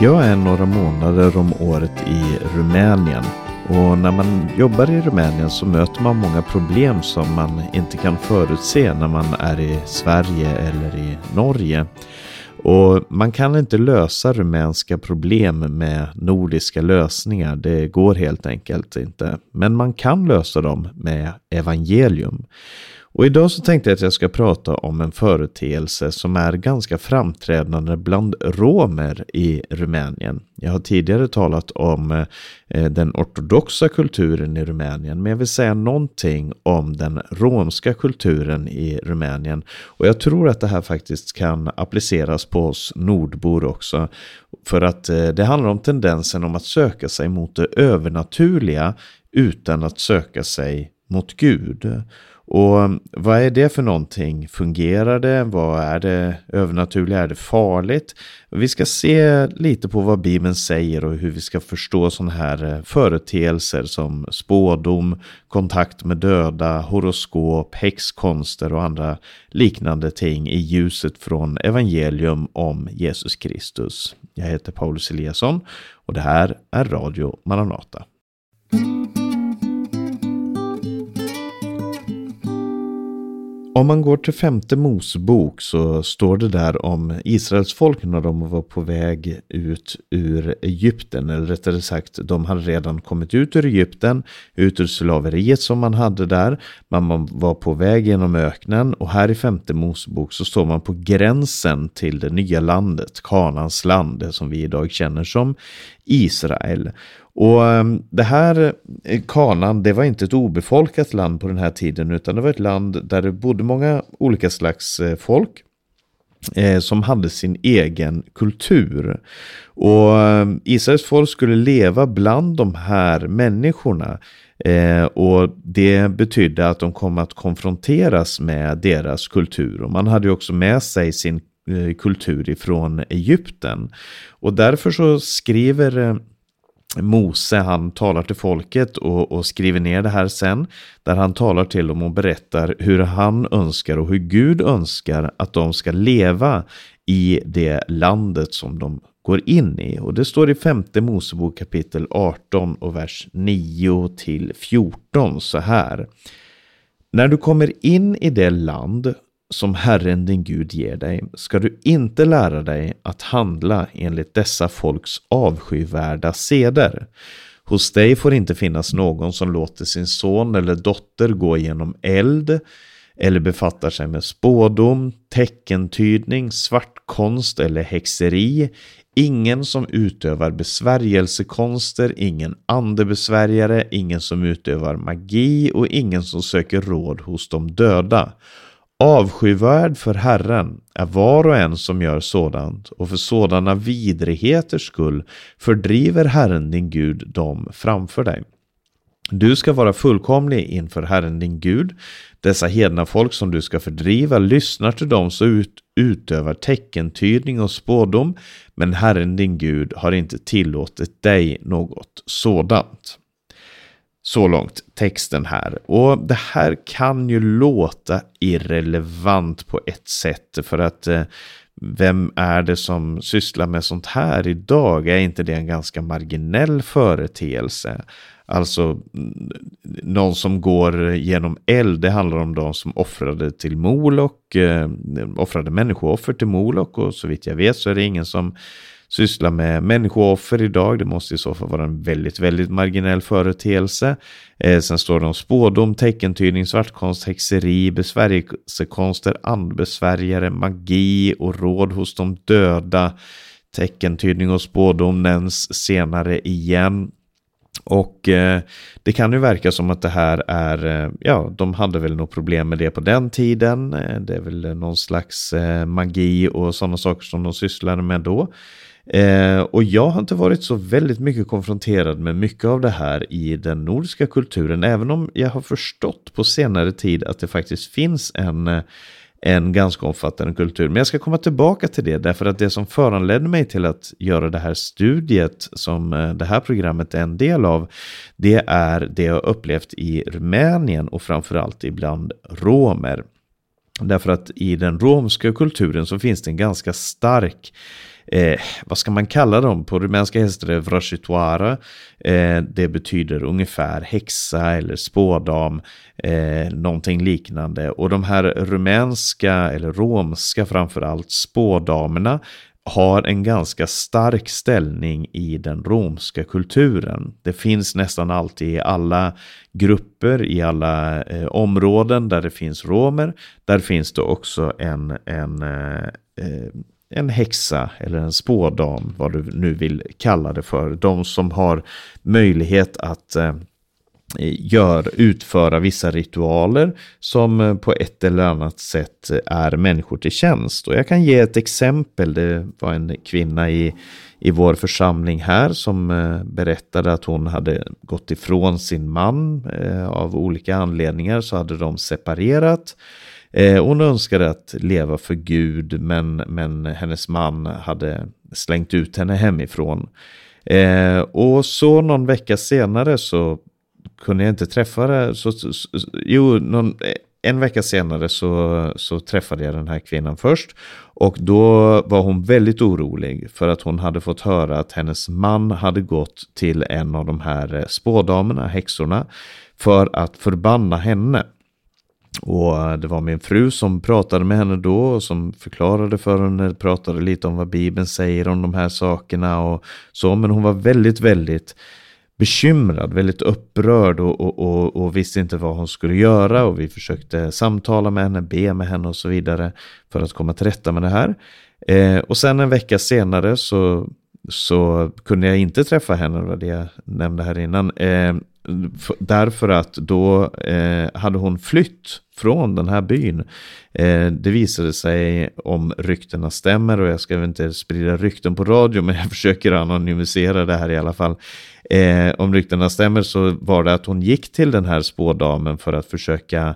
Jag är några månader om året i Rumänien och när man jobbar i Rumänien så möter man många problem som man inte kan förutse när man är i Sverige eller i Norge. Och man kan inte lösa rumänska problem med nordiska lösningar. Det går helt enkelt inte. Men man kan lösa dem med evangelium. Och idag så tänkte jag att jag ska prata om en företeelse som är ganska framträdande bland romer i Rumänien. Jag har tidigare talat om eh, den ortodoxa kulturen i Rumänien, men jag vill säga någonting om den romska kulturen i Rumänien. Och jag tror att det här faktiskt kan appliceras på oss nordbor också. För att eh, det handlar om tendensen om att söka sig mot det övernaturliga utan att söka sig mot Gud. Och mm, vad är det för någonting? Fungerar det? Vad är det övernaturliga? Är det farligt? Vi ska se lite på vad Bibeln säger och hur vi ska förstå sådana här eh, företeelser som spådom, kontakt med döda, horoskop, häxkonster och andra liknande ting i ljuset från evangelium om Jesus Kristus. Jag heter Paulus Eliasson och det här är Radio Maranata. Om man går till femte Mosebok så står det där om Israels folk när de var på väg ut ur Egypten. Eller rättare sagt, de hade redan kommit ut ur Egypten, ut ur slaveriet som man hade där. Man var på väg genom öknen och här i femte Mosebok så står man på gränsen till det nya landet, Kanans land, det som vi idag känner som Israel. Och ehm, det här eh, Kanan, det var inte ett obefolkat land på den här tiden, utan det var ett land där det bodde många olika slags eh, folk eh, som hade sin egen kultur. Och ehm, Israels folk skulle leva bland de här människorna. och det betydde att de kom att konfronteras med deras kultur. Och man hade ju också med sig sin kultur ifrån Egypten. Och därför så skriver Mose han talar till folket och, och, skriver ner det här sen. Där han talar till dem och berättar hur han önskar och hur Gud önskar att de ska leva i det landet som de går in i. Och det står i femte Mosebok kapitel 18 och vers 9 till 14 så här. När du kommer in i det land som Herren din Gud ger dig ska du inte lära dig att handla enligt dessa folks avskyvärda seder. Hos dig får inte finnas någon som låter sin son eller dotter gå genom eld eller befattar sig med spådom, teckentydning, svartkonst eller häxeri, ingen som utövar besvärjelsekonster, ingen andebesvärjare, ingen som utövar magi och ingen som söker råd hos de döda. Avskyvärd för Herren är var och en som gör sådant och för sådana vidrigheters skull fördriver Herren din Gud dem framför dig. Du ska vara fullkomlig inför Herren din Gud. Dessa hedna folk som du ska fördriva lyssnar till dem som ut, utövar teckentydning och spådom, men Herren din Gud har inte tillåtit dig något sådant. Så långt texten här. Och det här kan ju låta irrelevant på ett sätt. För att eh, vem är det som sysslar med sånt här idag? Är inte det en ganska marginell företeelse? Alltså någon som går genom eld, det handlar om de som offrade till Molok, eh, offrade människooffer till Molok och så vitt jag vet så är det ingen som syssla med människooffer idag. Det måste i så fall vara en väldigt, väldigt marginell företeelse. Eh, sen står det om spådom, teckentydning, svartkonst, häxeri, besvärjelsekonster, andbesvärjare, magi och råd hos de döda. Teckentydning och spådom nämns senare igen. Och eh, det kan ju verka som att det här är, eh, ja, de hade väl något problem med det på den tiden. Eh, det är väl någon slags eh, magi och sådana saker som de sysslade med då. Eh, och jag har inte varit så väldigt mycket konfronterad med mycket av det här i den nordiska kulturen, även om jag har förstått på senare tid att det faktiskt finns en, eh, en ganska omfattande kultur. Men jag ska komma tillbaka till det, därför att det som föranledde mig till att göra det här studiet som eh, det här programmet är en del av, det är det jag upplevt i Rumänien och framförallt ibland romer. Därför att i den romska kulturen så finns det en ganska stark eh, vad ska man kalla dem? På rumänska heter det vrashituara. Eh, det betyder ungefär häxa eller spådam, eh, någonting liknande. Och de här rumänska eller romska framförallt spådamerna har en ganska stark ställning i den romska kulturen. Det finns nästan alltid i alla grupper, i alla eh, områden där det finns romer. Där finns det också en, en, eh, eh en häxa eller en spådam, vad du nu vill kalla det för. De som har möjlighet att eh, gör, utföra vissa ritualer som eh, på ett eller annat sätt är människor till tjänst. Och jag kan ge ett exempel. Det var en kvinna i, i vår församling här som eh, berättade att hon hade gått ifrån sin man eh, av olika anledningar så hade de separerat. Eh, hon önskade att leva för Gud men, men hennes man hade slängt ut henne hemifrån. Eh, och så någon vecka senare så kunde jag inte träffa det. Så, så, så, jo, någon, eh, en vecka senare så, så träffade jag den här kvinnan först. Och då var hon väldigt orolig för att hon hade fått höra att hennes man hade gått till en av de här spådamerna, häxorna, för att förbanna henne. Och det var min fru som pratade med henne då och som förklarade för henne, pratade lite om vad Bibeln säger om de här sakerna och så. Men hon var väldigt, väldigt bekymrad, väldigt upprörd och, och, och, och, visste inte vad hon skulle göra och vi försökte samtala med henne, be med henne och så vidare för att komma till rätta med det här. Eh, och sen en vecka senare så, så kunde jag inte träffa henne, det var det jag nämnde här innan. Eh, därför att då eh, hade hon flytt från den här byn. Eh, det visade sig, om ryktena stämmer, och jag ska väl inte sprida rykten på radio, men jag försöker anonymisera det här i alla fall. Eh, om ryktena stämmer så var det att hon gick till den här spådamen för att försöka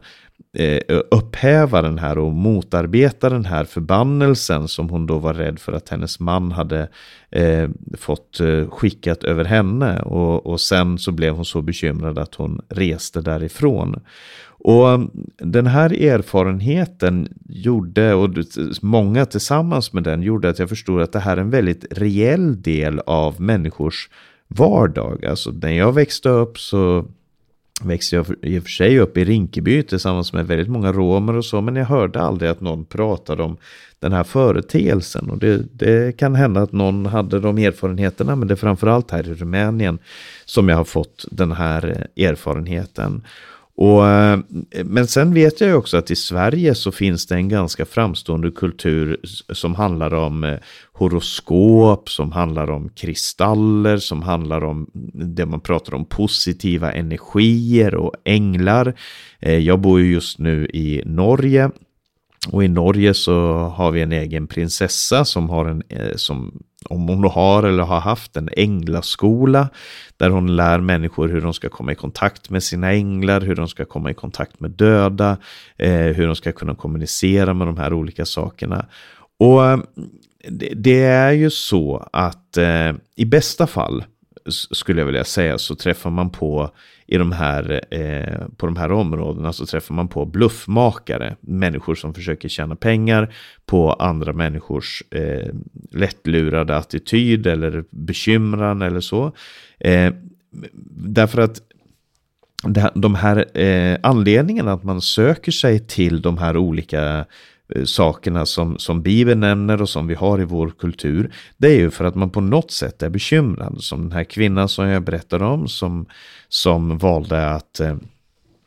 Eh, upphäva den här och motarbeta den här förbannelsen som hon då var rädd för att hennes man hade eh, fått eh, skickat över henne. Och, och sen så blev hon så bekymrad att hon reste därifrån. Och mm, den här erfarenheten gjorde, och många tillsammans med den, gjorde att jag förstod att det här är en väldigt reell del av människors vardag. Alltså när jag växte upp så växte jag i och för sig upp i Rinkeby tillsammans med väldigt många romer och så, men jag hörde aldrig att någon pratade om den här företeelsen. Och det, det kan hända att någon hade de erfarenheterna, men det är framförallt här i Rumänien som jag har fått den här eh, erfarenheten. Och, eh, men sen vet jag ju också att i Sverige så finns det en ganska framstående kultur som handlar om eh, horoskop, som handlar om kristaller, som handlar om det man pratar om positiva energier och änglar. Eh, jag bor ju just nu i Norge och i Norge så har vi en egen prinsessa som har en, som om hon har eller har haft en änglaskola där hon lär människor hur de ska komma i kontakt med sina änglar, hur de ska komma i kontakt med döda, eh, hur de ska kunna kommunicera med de här olika sakerna. Och eh, det, det är ju så att eh, i bästa fall skulle jag vilja säga så träffar man på i de här, eh, på de här områdena så träffar man på bluffmakare, människor som försöker tjäna pengar på andra människors eh, lättlurade attityd eller bekymran eller så. Eh, därför att de här eh, anledningarna att man söker sig till de här olika Eh, Eh, sakerna som, som Bibeln nämner och som vi har i vår kultur, det är ju för att man på något sätt är bekymrad. Som den här kvinnan som jag berättade om, som, som valde att eh,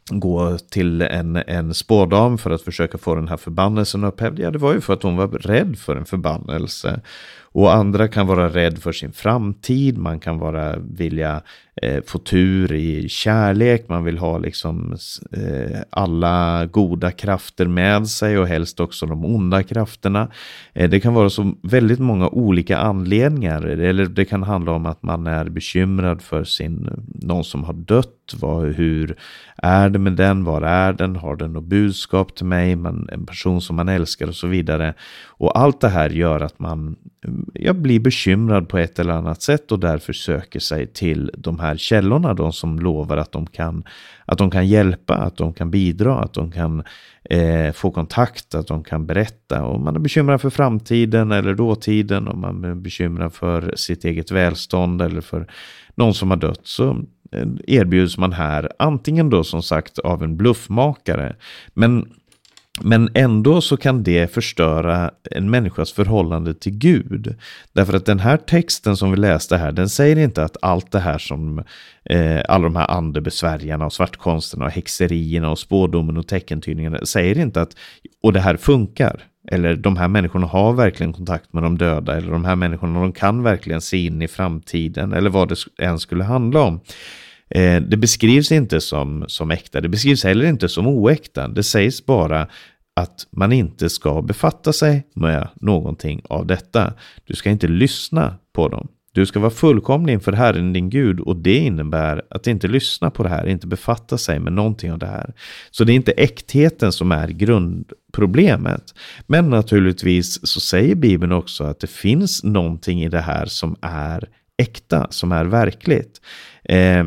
gå till en, en spådam för att försöka få den här förbannelsen upphävd. Ja, det var ju för att hon var rädd för en förbannelse. Och andra kan vara rädd för sin framtid, man kan vara vilja eh, få tur i kärlek, man vill ha liksom eh, alla goda krafter med sig och helst också de onda krafterna. Eh, det kan vara så väldigt många olika anledningar, eller det kan handla om att man är bekymrad för sin, någon som har dött, vad, hur är det med den, var är den, har den något budskap till mig, man, en person som man älskar och så vidare. Och allt det här gör att man mm, jag blir bekymrad på ett eller annat sätt och därför söker sig till de här källorna, de som lovar att de kan, att de kan hjälpa, att de kan bidra, att de kan eh, få kontakt, att de kan berätta. Om man är bekymrad för framtiden eller dåtiden, om man är bekymrad för sitt eget välstånd eller för någon som har dött, så eh, erbjuds man här antingen då som sagt av en bluffmakare, men men ändå så kan det förstöra en människas förhållande till Gud. Därför att den här texten som vi läste här, den säger inte att allt det här som eh, alla de här andebesvärjarna och svartkonsterna och häxerierna och spådomen och teckentydningarna säger inte att och det här funkar. Eller de här människorna har verkligen kontakt med de döda. Eller de här människorna de kan verkligen se in i framtiden. Eller vad det än skulle handla om. Eh, det beskrivs inte som, som äkta, det beskrivs heller inte som oäkta. Det sägs bara att man inte ska befatta sig med någonting av detta. Du ska inte lyssna på dem. Du ska vara fullkomlig inför Herren din Gud och det innebär att inte lyssna på det här, inte befatta sig med någonting av det här. Så det är inte äktheten som är grundproblemet. Men naturligtvis så säger Bibeln också att det finns någonting i det här som är äkta, som är verkligt. Eh,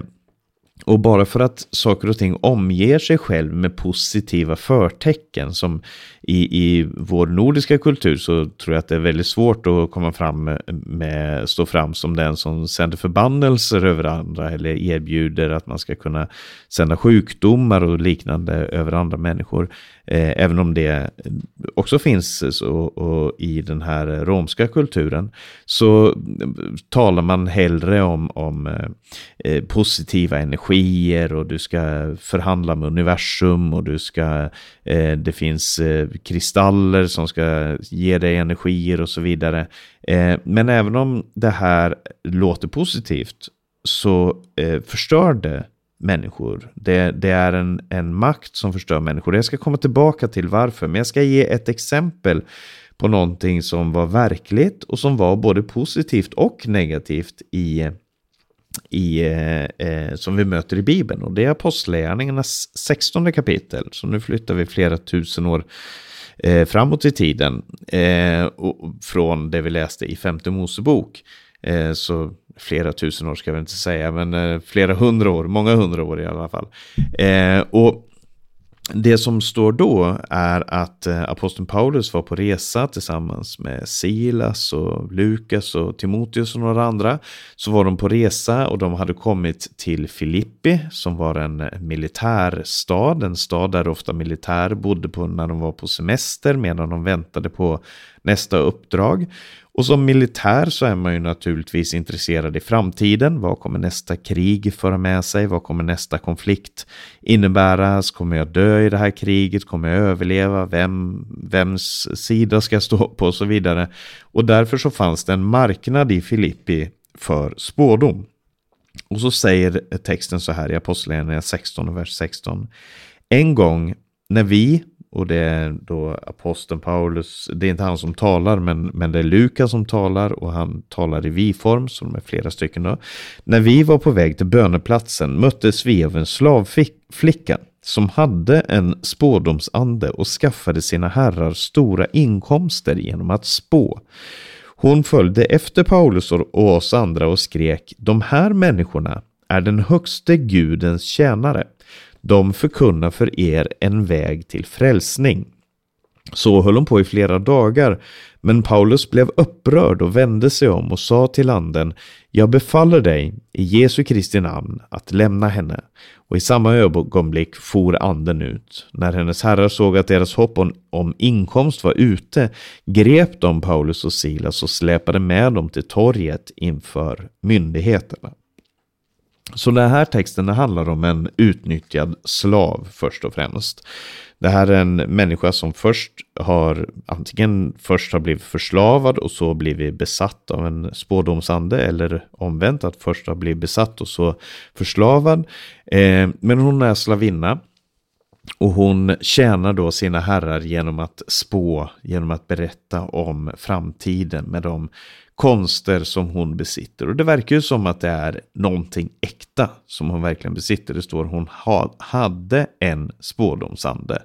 och bara för att saker och ting omger sig själv med positiva förtecken som i, i vår nordiska kultur så tror jag att det är väldigt svårt att komma fram med, stå fram som den som sänder förbannelser över andra eller erbjuder att man ska kunna sända sjukdomar och liknande över andra människor. Eh, även om det också finns eh, så, och i den här romska kulturen så eh, talar man hellre om, om eh, positiva energier och du ska förhandla med universum och du ska, eh, det finns eh, kristaller som ska ge dig energier och så vidare. Eh, men även om det här låter positivt så eh, förstör det människor. Det, det, är en, en makt som förstör människor. Jag ska komma tillbaka till varför, men jag ska ge ett exempel på någonting som var verkligt och som var både positivt och negativt i, i, eh, eh som vi möter i Bibeln. Och det är Apostlagärningarnas 16 kapitel. Så nu flyttar vi flera tusen år eh, framåt i tiden eh, och, från det vi läste i femte Mosebok. Eh, så flera tusen år ska jag väl inte säga, men eh, flera hundra år, många hundra år i alla fall. Eh, och det som står då är att eh, aposteln Paulus var på resa tillsammans med Silas och Lukas och Timoteus och några andra. Så var de på resa och de hade kommit till Filippi som var en militärstad, en stad där ofta militär bodde på när de var på semester medan de väntade på nästa uppdrag. Och som militär så är man ju naturligtvis intresserad i framtiden. Vad kommer nästa krig föra med sig? Vad kommer nästa konflikt innebära? Kommer jag dö i det här kriget? Kommer jag överleva? Vem, vems sida ska jag stå på? Och så vidare. Och därför så fanns det en marknad i Filippi för spådom. Och så säger texten så här i Apostlagärningarna 16 vers 16. En gång när vi och det är då aposteln Paulus, det är inte han som talar, men, men det är Lukas som talar och han talar i vi-form, så de är flera stycken då. När vi var på väg till böneplatsen möttes vi av en slavflicka som hade en spådomsande och skaffade sina herrar stora inkomster genom att spå. Hon följde efter Paulus och oss andra och skrek, de här människorna är den högste gudens tjänare. De förkunnar för er en väg till frälsning. Så höll hon på i flera dagar, men Paulus blev upprörd och vände sig om och sa till anden, jag befaller dig i Jesu Kristi namn att lämna henne. Och i samma ögonblick for anden ut. När hennes herrar såg att deras hopp om, om inkomst var ute grep de Paulus och Silas och släpade med dem till torget inför myndigheterna. Så den här texten handlar om en utnyttjad slav först och främst. Det här är en människa som först har antingen först har blivit förslavad och så blivit besatt av en spådomsande eller omvänt att först har blivit besatt och så förslavad. Eh, men hon är slavinna och hon tjänar då sina herrar genom att spå, genom att berätta om framtiden med de konster som hon besitter. Och det verkar ju som att det är någonting äkta som hon verkligen besitter. Det står hon ha, hade en spådomsande.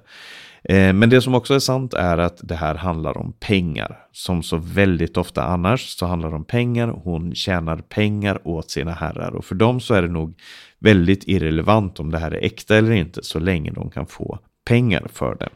Eh, men det som också är sant är att det här handlar om pengar. Som så väldigt ofta annars så handlar det om pengar. Hon tjänar pengar åt sina herrar och för dem så är det nog väldigt irrelevant om det här är äkta eller inte så länge de kan få pengar för det.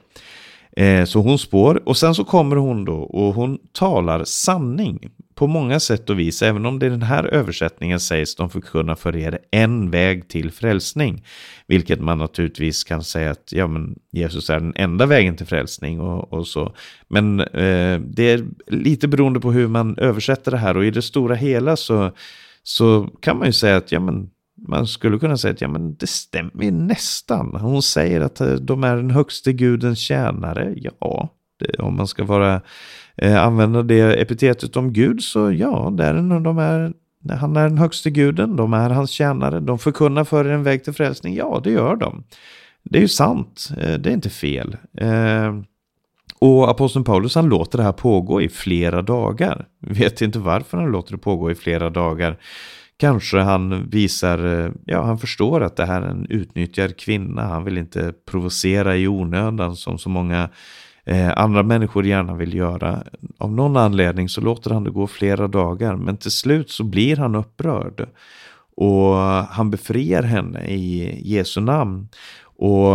Eh, så hon spår och sen så kommer hon då och hon talar sanning på många sätt och vis, även om det i den här översättningen sägs de förkunna för er en väg till frälsning. Vilket man naturligtvis kan säga att ja, men Jesus är den enda vägen till frälsning och, och så. Men eh, det är lite beroende på hur man översätter det här och i det stora hela så, så kan man ju säga att ja, men man skulle kunna säga att ja, men det stämmer nästan. Hon säger att eh, de är den högste gudens tjänare. Ja, det, om man ska vara, eh, använda det epitetet om Gud så ja, det är de är, han är den högste guden, de är hans tjänare, de förkunnar för en väg till frälsning. Ja, det gör de. Det är ju sant, eh, det är inte fel. Eh, och aposteln Paulus han låter det här pågå i flera dagar. Vet inte varför han låter det pågå i flera dagar. Kanske han visar, eh, ja han förstår att det här är en utnyttjad kvinna. Han vill inte provocera i onödan som så många eh, andra människor gärna vill göra. Av någon anledning så låter han det gå flera dagar men till slut så blir han upprörd. Och han befriar henne i Jesu namn. Och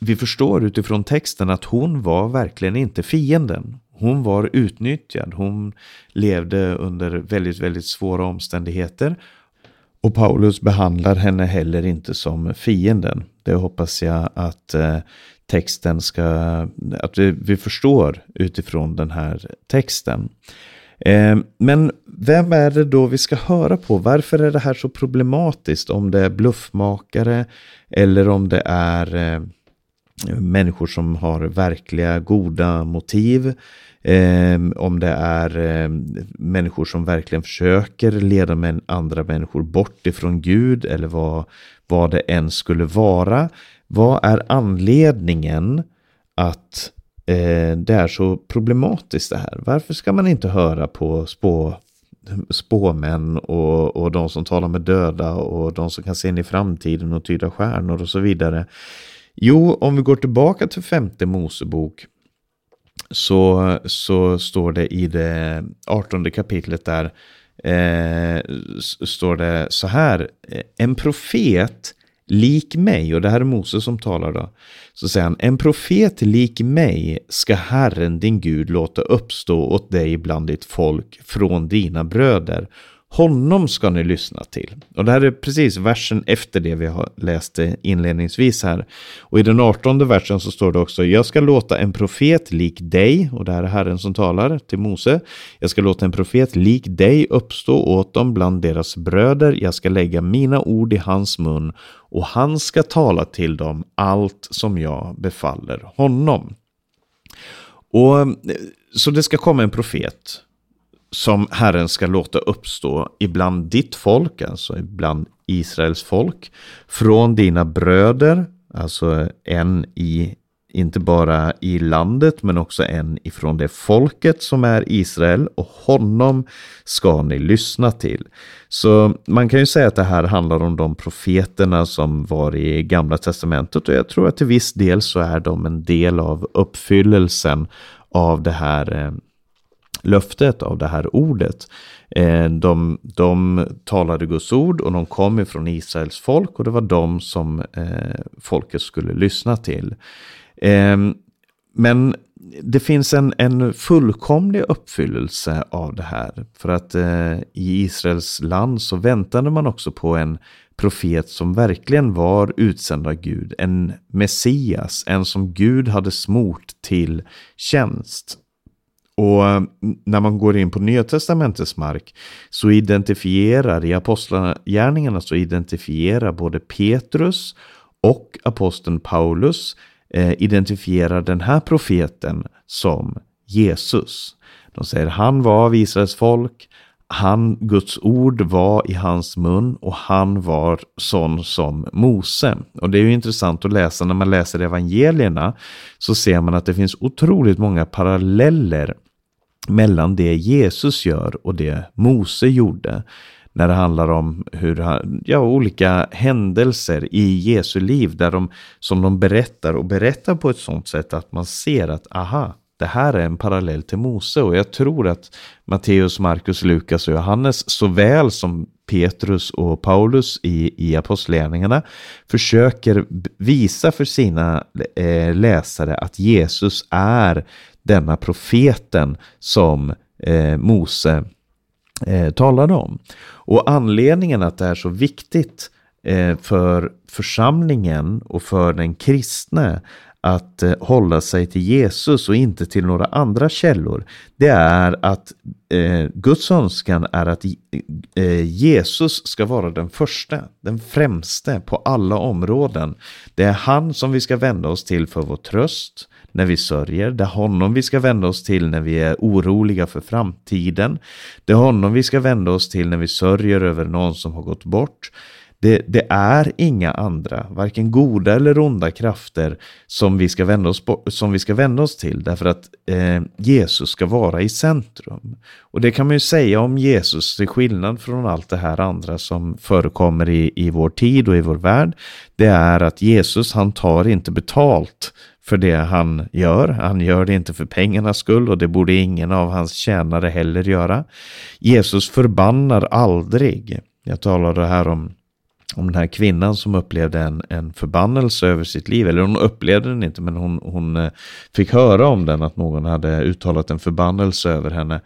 vi förstår utifrån texten att hon var verkligen inte fienden. Hon var utnyttjad. Hon levde under väldigt, väldigt svåra omständigheter. Och Paulus behandlar henne heller inte som fienden. Det hoppas jag att eh, texten ska, att vi, vi förstår utifrån den här texten. Eh, men vem är det då vi ska höra på? Varför är det här så problematiskt? Om det är bluffmakare eller om det är eh, människor som har verkliga goda motiv. Eh, om det är eh, människor som verkligen försöker leda med andra människor bort ifrån Gud eller vad, vad det än skulle vara. Vad är anledningen att eh, det är så problematiskt det här? Varför ska man inte höra på spå, spåmän och, och de som talar med döda och de som kan se in i framtiden och tyda stjärnor och så vidare? Jo, om vi går tillbaka till femte Mosebok så, så står det i det artonde kapitlet där eh, står det så här. Eh, en profet lik mig, och det här är Moses som talar då, så säger han, en profet lik mig ska Herren din Gud låta uppstå åt dig bland ditt folk från dina bröder honom ska ni lyssna till. Och det här är precis versen efter det vi har läst inledningsvis här. Och i den artonde versen så står det också, jag ska låta en profet lik dig, och det här är Herren som talar till Mose, jag ska låta en profet lik dig uppstå åt dem bland deras bröder, jag ska lägga mina ord i hans mun och han ska tala till dem allt som jag befaller honom. Och eh, så det ska komma en profet som Herren ska låta uppstå ibland ditt folk, alltså ibland Israels folk, från dina bröder, alltså en i, inte bara i landet, men också en ifrån det folket som är Israel, och honom ska ni lyssna till. Så man kan ju säga att det här handlar om de profeterna som var i Gamla Testamentet, och jag tror att till viss del så är de en del av uppfyllelsen av det här eh, löftet av det här ordet. Eh, de, de talade Guds ord och de kom ifrån Israels folk och det var de som eh, folket skulle lyssna till. Eh, men det finns en, en fullkomlig uppfyllelse av det här. För att eh, i Israels land så väntade man också på en profet som verkligen var utsänd av Gud. En Messias, en som Gud hade smort till tjänst. Och eh, när man går in på Nya Testamentets mark så identifierar i Apostlagärningarna så identifierar både Petrus och aposteln Paulus eh, identifierar den här profeten som Jesus. De säger han var av Israels folk, han, Guds ord var i hans mun och han var sån som Mose. Och det är ju intressant att läsa när man läser evangelierna så ser man att det finns otroligt många paralleller mellan det Jesus gör och det Mose gjorde. När det handlar om hur ja, olika händelser i Jesu liv där de, som de berättar och berättar på ett sånt sätt att man ser att aha, det här är en parallell till Mose och jag tror att Matteus, Markus, Lukas och Johannes såväl som Petrus och Paulus i, i apostlärningarna försöker visa för sina eh, läsare att Jesus är denna profeten som eh, Mose eh, talade om. Och anledningen att det är så viktigt eh, för församlingen och för den kristne att eh, hålla sig till Jesus och inte till några andra källor. Det är att eh, Guds önskan är att eh, Jesus ska vara den första, den främste på alla områden. Det är han som vi ska vända oss till för vår tröst när vi sörjer. Det är honom vi ska vända oss till när vi är oroliga för framtiden. Det är honom vi ska vända oss till när vi sörjer över någon som har gått bort. Det, det, är inga andra, varken goda eller onda krafter som vi ska vända oss, som vi ska vända oss till därför att eh, Jesus ska vara i centrum. Och det kan man ju säga om Jesus till skillnad från allt det här andra som förekommer i, i vår tid och i vår värld. Det är att Jesus han tar inte betalt för det han gör. Han gör det inte för pengarnas skull och det borde ingen av hans tjänare heller göra. Jesus förbannar aldrig. Jag talade här om om den här kvinnan som upplevde en, en förbannelse över sitt liv. Eller hon upplevde den inte, men hon, hon eh, fick höra om den, att någon hade uttalat en förbannelse över henne.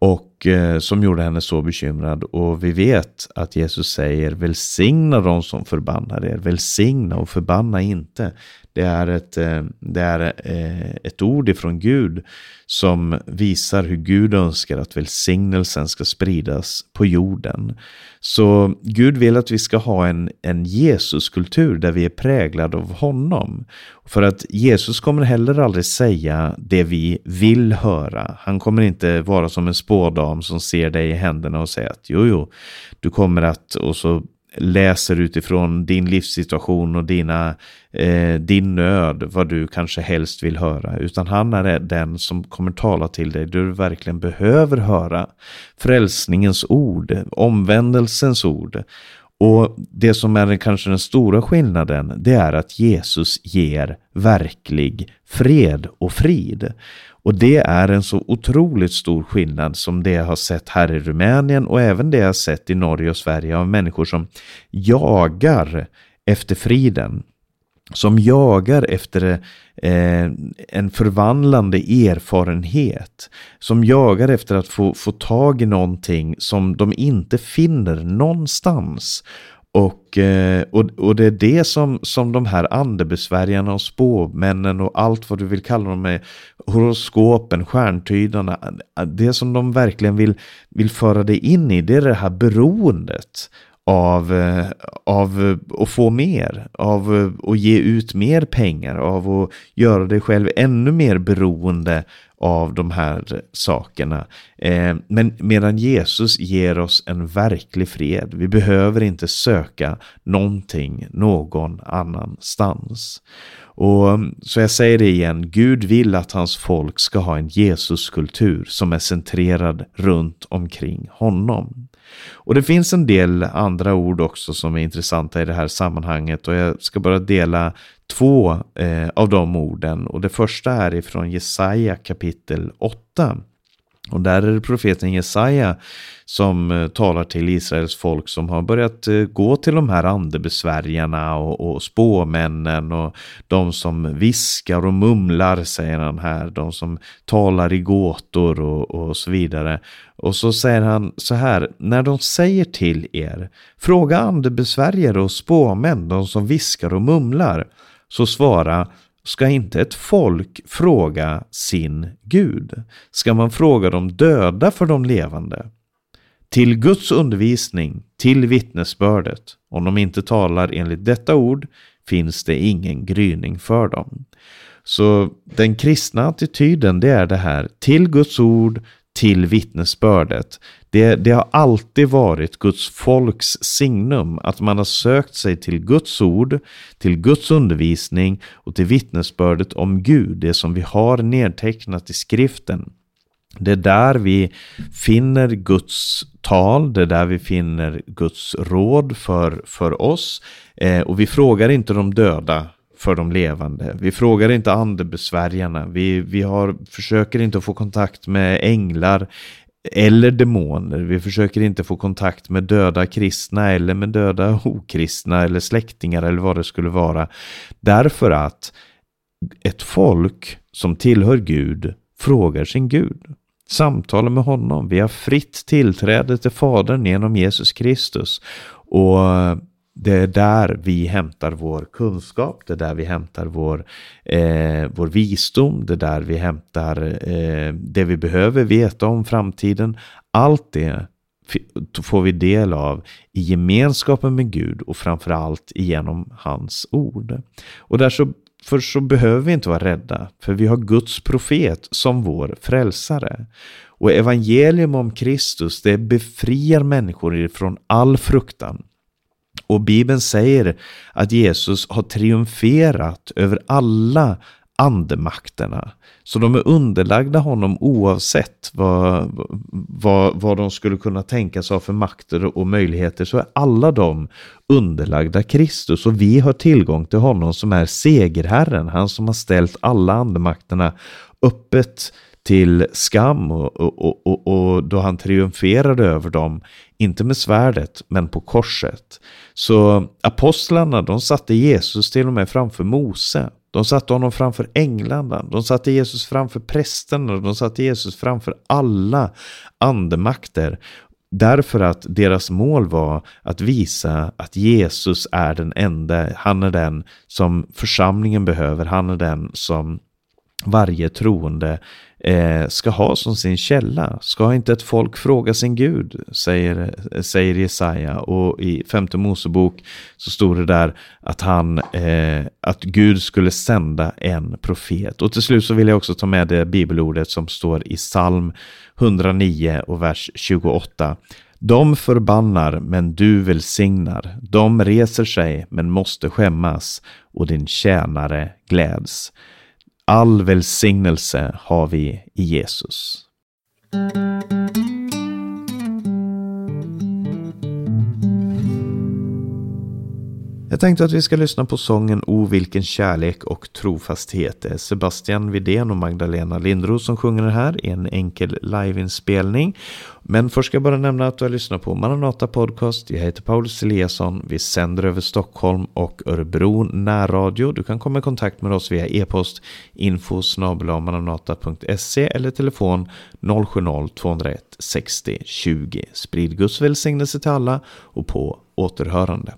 Och eh, som gjorde henne så bekymrad. Och vi vet att Jesus säger välsigna de som förbannar er, välsigna och förbanna inte. Det är ett, eh, det är eh, ett ord ifrån Gud som visar hur Gud önskar att välsignelsen ska spridas på jorden. Så Gud vill att vi ska ha en, en Jesuskultur där vi är präglade av honom. För att Jesus kommer heller aldrig säga det vi vill höra. Han kommer inte vara som en spådam som ser dig i händerna och säger att jo, jo, du kommer att, och så läser utifrån din livssituation och dina, eh, din nöd vad du kanske helst vill höra. Utan han är den som kommer tala till dig du verkligen behöver höra. Frälsningens ord, omvändelsens ord. Och det som är kanske den stora skillnaden, det är att Jesus ger verklig fred och frid. Och det är en så otroligt stor skillnad som det jag har sett här i Rumänien och även det jag har sett i Norge och Sverige av människor som jagar efter friden. Som jagar efter eh, en förvandlande erfarenhet. Som jagar efter att få, få tag i någonting som de inte finner någonstans. Och, eh, och, och det är det som, som de här andebesvärjarna och spåmännen och allt vad du vill kalla dem med, horoskopen, stjärntydarna, det som de verkligen vill, vill föra dig in i, det är det här beroendet av, eh, av eh, att få mer, av eh, att ge ut mer pengar, av att göra dig själv ännu mer beroende av de här sakerna. Men medan Jesus ger oss en verklig fred. Vi behöver inte söka någonting någon annanstans. Och um, Så jag säger det igen, Gud vill att hans folk ska ha en Jesuskultur som är centrerad runt omkring honom. Och det finns en del andra ord också som är intressanta i det här sammanhanget och jag ska bara dela två eh, av de orden. Och det första är ifrån Jesaja kapitel 8. Och där är det profeten Jesaja som eh, talar till Israels folk som har börjat eh, gå till de här andebesvärjarna och, och spåmännen och de som viskar och mumlar, säger han här, de som talar i gåtor och, och så vidare. Och så säger han så här, när de säger till er, fråga andebesvärjare och spåmän, de som viskar och mumlar, så svara, ska inte ett folk fråga sin Gud? Ska man fråga de döda för de levande? Till Guds undervisning, till vittnesbördet, om de inte talar enligt detta ord, finns det ingen gryning för dem. Så den kristna attityden det är det här, till Guds ord, till vittnesbördet. Det, det, har alltid varit Guds folks signum att man har sökt sig till Guds ord, till Guds undervisning och till vittnesbördet om Gud, det som vi har nedtecknat i skriften. Det är där vi finner Guds tal, det är där vi finner Guds råd för, för oss. Eh, och vi frågar inte de döda för de levande. Vi frågar inte andebesvärjarna. Vi, vi har, försöker inte få kontakt med änglar eller demoner. Vi försöker inte få kontakt med döda kristna eller med döda okristna eller släktingar eller vad det skulle vara. Därför att ett folk som tillhör Gud frågar sin Gud. Samtalar med honom. Vi har fritt tillträde till Fadern genom Jesus Kristus. Och det är där vi hämtar vår kunskap, det är där vi hämtar vår, eh, vår visdom, det är där vi hämtar eh, det vi behöver veta om framtiden. Allt det får vi del av i gemenskapen med Gud och framförallt genom hans ord. Och därför för så behöver vi inte vara rädda, för vi har Guds profet som vår frälsare. Och evangelium om Kristus, det befriar människor från all fruktan. Och Bibeln säger att Jesus har triumferat över alla andemakterna. Så de är underlagda honom oavsett vad, vad, vad de skulle kunna tänkas ha för makter och möjligheter så är alla de underlagda Kristus och vi har tillgång till honom som är segerherren, han som har ställt alla andemakterna öppet till skam och, och, och, och, då han triumferade över dem, inte med svärdet, men på korset. Så apostlarna, de satte Jesus till och med framför Mose. De satte honom framför änglarna, de satte Jesus framför prästerna, de satte Jesus framför alla andemakter. Därför att deras mål var att visa att Jesus är den enda, han är den som församlingen behöver, han är den som varje troende eh, ska ha som sin källa. Ska inte ett folk fråga sin Gud, säger, säger Jesaja. Och i femte Mosebok så står det där att, han, eh, att Gud skulle sända en profet. Och till slut så vill jag också ta med det bibelordet som står i psalm 109 och vers 28. De förbannar, men du välsignar. De reser sig, men måste skämmas, och din tjänare gläds. All välsignelse har vi i Jesus. Jag tänkte att vi ska lyssna på sången O vilken kärlek och trofasthet. Det är Sebastian Vidén och Magdalena Lindros som sjunger den här i en enkel liveinspelning. Men först ska jag bara nämna att du har lyssnat på Maranata Podcast. Jag heter Paulus Eliasson. Vi sänder över Stockholm och Örebro närradio. Du kan komma i kontakt med oss via e-post info maranata.se eller telefon 070-201 60 20. Sprid Guds välsignelse till alla och på återhörande.